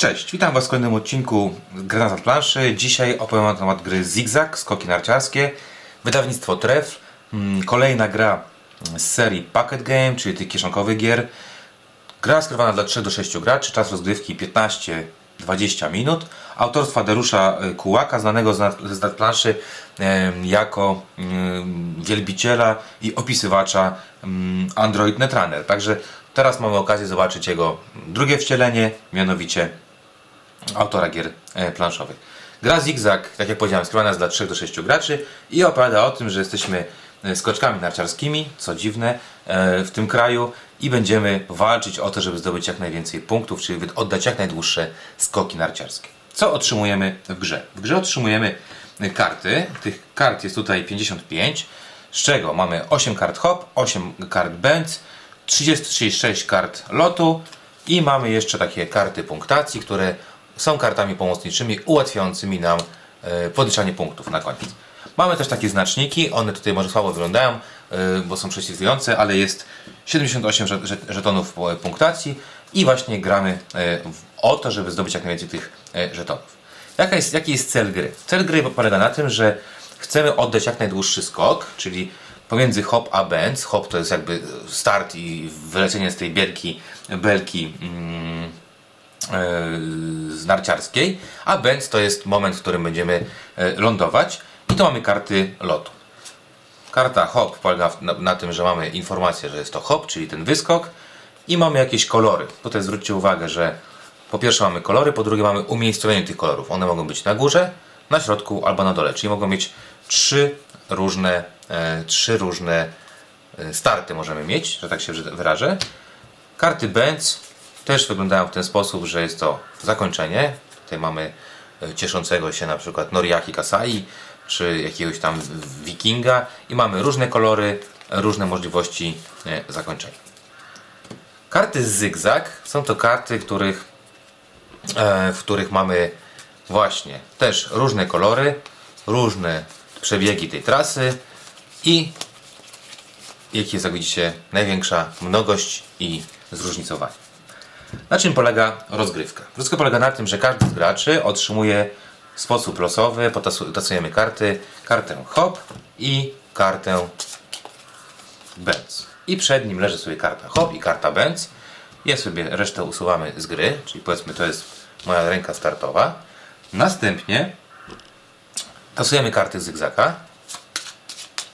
Cześć, witam Was w kolejnym odcinku Granat na planszy. Dzisiaj opowiem na temat gry Zigzag, skoki narciarskie, wydawnictwo Tref, mm, kolejna gra z serii Packet Game, czyli tych kieszonkowych gier. Gra skrywana dla 3 do 6 graczy, czas rozgrywki 15-20 minut. Autorstwa Derusza y, Kułaka, znanego z nad, planszy jako em, wielbiciela i opisywacza em, Android Netrunner. Także teraz mamy okazję zobaczyć jego drugie wcielenie, mianowicie autora gier e, planszowych. Gra Zigzag, tak jak powiedziałem, skrywana jest dla 3 do 6 graczy i opowiada o tym, że jesteśmy e, skoczkami narciarskimi, co dziwne, e, w tym kraju i będziemy walczyć o to, żeby zdobyć jak najwięcej punktów, czyli oddać jak najdłuższe skoki narciarskie. Co otrzymujemy w grze? W grze otrzymujemy karty. Tych kart jest tutaj 55, z czego mamy 8 kart hop, 8 kart benz, 36 kart lotu i mamy jeszcze takie karty punktacji, które są kartami pomocniczymi ułatwiającymi nam e, podliczanie punktów na koniec. Mamy też takie znaczniki, one tutaj może słabo wyglądają, e, bo są prześwitujące, ale jest 78 żet- żet- żetonów po- punktacji i właśnie gramy e, o to, żeby zdobyć jak najwięcej tych e, żetonów. Jaka jest, jaki jest cel gry? Cel gry polega na tym, że chcemy oddać jak najdłuższy skok, czyli pomiędzy hop a benz. Hop to jest jakby start i wylecenie z tej bielki, belki mm, e, z narciarskiej, a benz to jest moment, w którym będziemy e, lądować i to mamy karty lotu. Karta hop polega na, na tym, że mamy informację, że jest to hop, czyli ten wyskok i mamy jakieś kolory. Tutaj zwróćcie uwagę, że po pierwsze mamy kolory, po drugie mamy umiejscowienie tych kolorów. One mogą być na górze, na środku albo na dole, czyli mogą mieć trzy różne, e, trzy różne e, starty możemy mieć, że tak się wyrażę. Karty Benz też wyglądają w ten sposób, że jest to zakończenie. Tutaj mamy e, cieszącego się na przykład Noriaki Kasai, czy jakiegoś tam wikinga i mamy różne kolory, różne możliwości e, zakończenia. Karty zygzak są to karty, których, e, w których mamy właśnie też różne kolory, różne przebiegi tej trasy i jaki jest, jak widzicie, największa mnogość i zróżnicowanie. Na czym polega rozgrywka? Rozgrywka polega na tym, że każdy z graczy otrzymuje w sposób losowy, potasu- tasujemy karty, kartę hop i kartę benz. I przed nim leży sobie karta hop i karta benz. Ja sobie resztę usuwamy z gry, czyli powiedzmy to jest moja ręka startowa. Następnie tasujemy karty zygzaka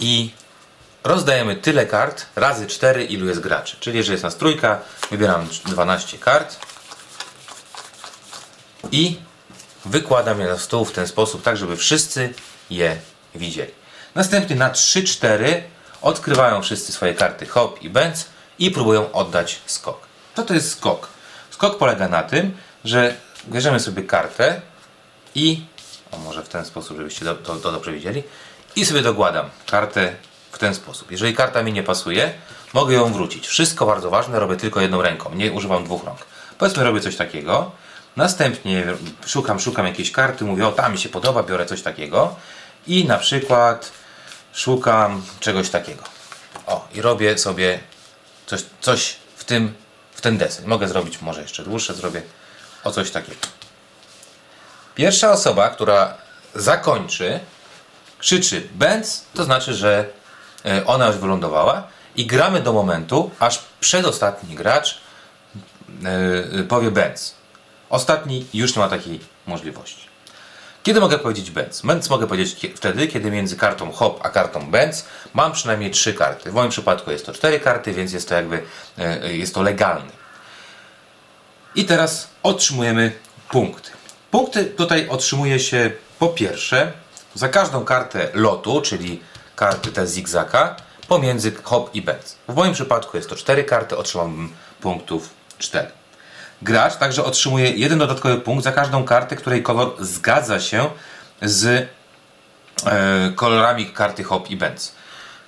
i rozdajemy tyle kart razy 4 ilu jest graczy. Czyli jeżeli jest nas trójka, wybieram 12 kart i wykładam je na stół w ten sposób, tak żeby wszyscy je widzieli. Następnie na 3-4 odkrywają wszyscy swoje karty hop i benz i próbują oddać skok. Co to jest skok? Skok polega na tym, że bierzemy sobie kartę i o może w ten sposób, żebyście to, to, dobrze widzieli i sobie dokładam kartę w ten sposób. Jeżeli karta mi nie pasuje, mogę ją wrócić. Wszystko bardzo ważne, robię tylko jedną ręką, nie używam dwóch rąk. Powiedzmy robię coś takiego, następnie szukam, szukam jakiejś karty, mówię o ta mi się podoba, biorę coś takiego i na przykład szukam czegoś takiego. O i robię sobie coś, coś w tym, w ten deseń. Mogę zrobić może jeszcze dłuższe, zrobię o coś takiego. Pierwsza osoba, która zakończy, krzyczy Benz, to znaczy, że ona już wylądowała i gramy do momentu, aż przedostatni gracz e, powie Benz. Ostatni już nie ma takiej możliwości. Kiedy mogę powiedzieć Benz? Benz mogę powiedzieć wtedy, kiedy między kartą hop a kartą Benz mam przynajmniej trzy karty. W moim przypadku jest to cztery karty, więc jest to jakby e, jest to legalne. I teraz otrzymujemy punkty. Punkty tutaj otrzymuje się po pierwsze za każdą kartę lotu, czyli karty te zigzaka, pomiędzy hop i benz. W moim przypadku jest to 4 karty, otrzymałbym punktów 4. Gracz także otrzymuje jeden dodatkowy punkt za każdą kartę, której kolor zgadza się z e, kolorami karty hop i benz.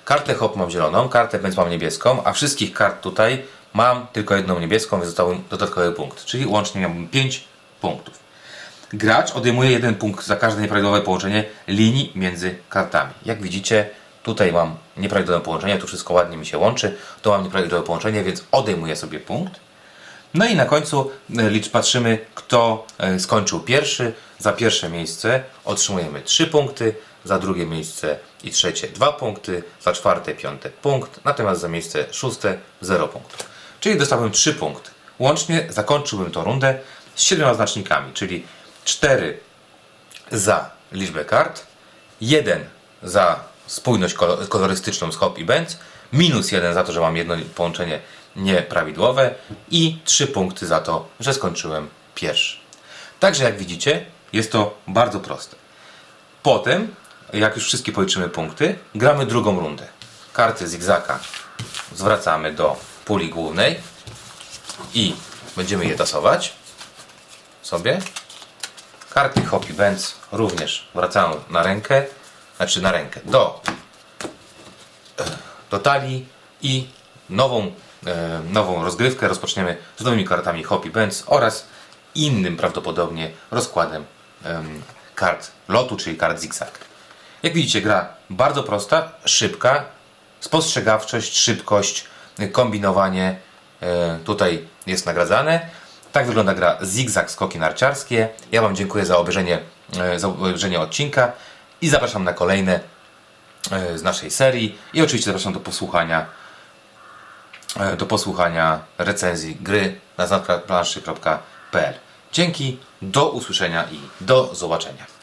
Kartę hop mam zieloną, kartę benz mam niebieską, a wszystkich kart tutaj mam tylko jedną niebieską, więc został dodatkowy punkt. Czyli łącznie miałbym 5 punktów. Gracz odejmuje jeden punkt za każde nieprawidłowe połączenie linii między kartami. Jak widzicie, tutaj mam nieprawidłowe połączenie, tu wszystko ładnie mi się łączy, tu mam nieprawidłowe połączenie, więc odejmuję sobie punkt. No i na końcu e, licz patrzymy, kto e, skończył pierwszy. Za pierwsze miejsce otrzymujemy 3 punkty, za drugie miejsce i trzecie 2 punkty, za czwarte, piąte punkt, natomiast za miejsce szóste 0 punktów. Czyli dostałbym 3 punkty. Łącznie zakończyłbym tą rundę z 7 znacznikami, czyli 4 za liczbę kart, 1 za spójność kolo- kolorystyczną z Hop i Benz, minus 1 za to, że mam jedno połączenie nieprawidłowe i 3 punkty za to, że skończyłem pierwszy. Także jak widzicie, jest to bardzo proste. Potem, jak już wszystkie policzymy punkty, gramy drugą rundę. Karty zigzaka zwracamy do puli głównej i będziemy je tasować sobie. Karty Hop i Benz również wracają na rękę, znaczy na rękę, do, do talii i nową, e, nową rozgrywkę rozpoczniemy z nowymi kartami Hop i Benz oraz innym prawdopodobnie rozkładem em, kart lotu, czyli kart zigzag. Jak widzicie, gra bardzo prosta, szybka, spostrzegawczość, szybkość, kombinowanie e, tutaj jest nagradzane. Tak wygląda gra Zigzag Skoki Narciarskie. Ja Wam dziękuję za obejrzenie, e, za obejrzenie odcinka i zapraszam na kolejne e, z naszej serii i oczywiście zapraszam do posłuchania e, do posłuchania recenzji gry na znakplanszy.pl. Dzięki, do usłyszenia i do zobaczenia.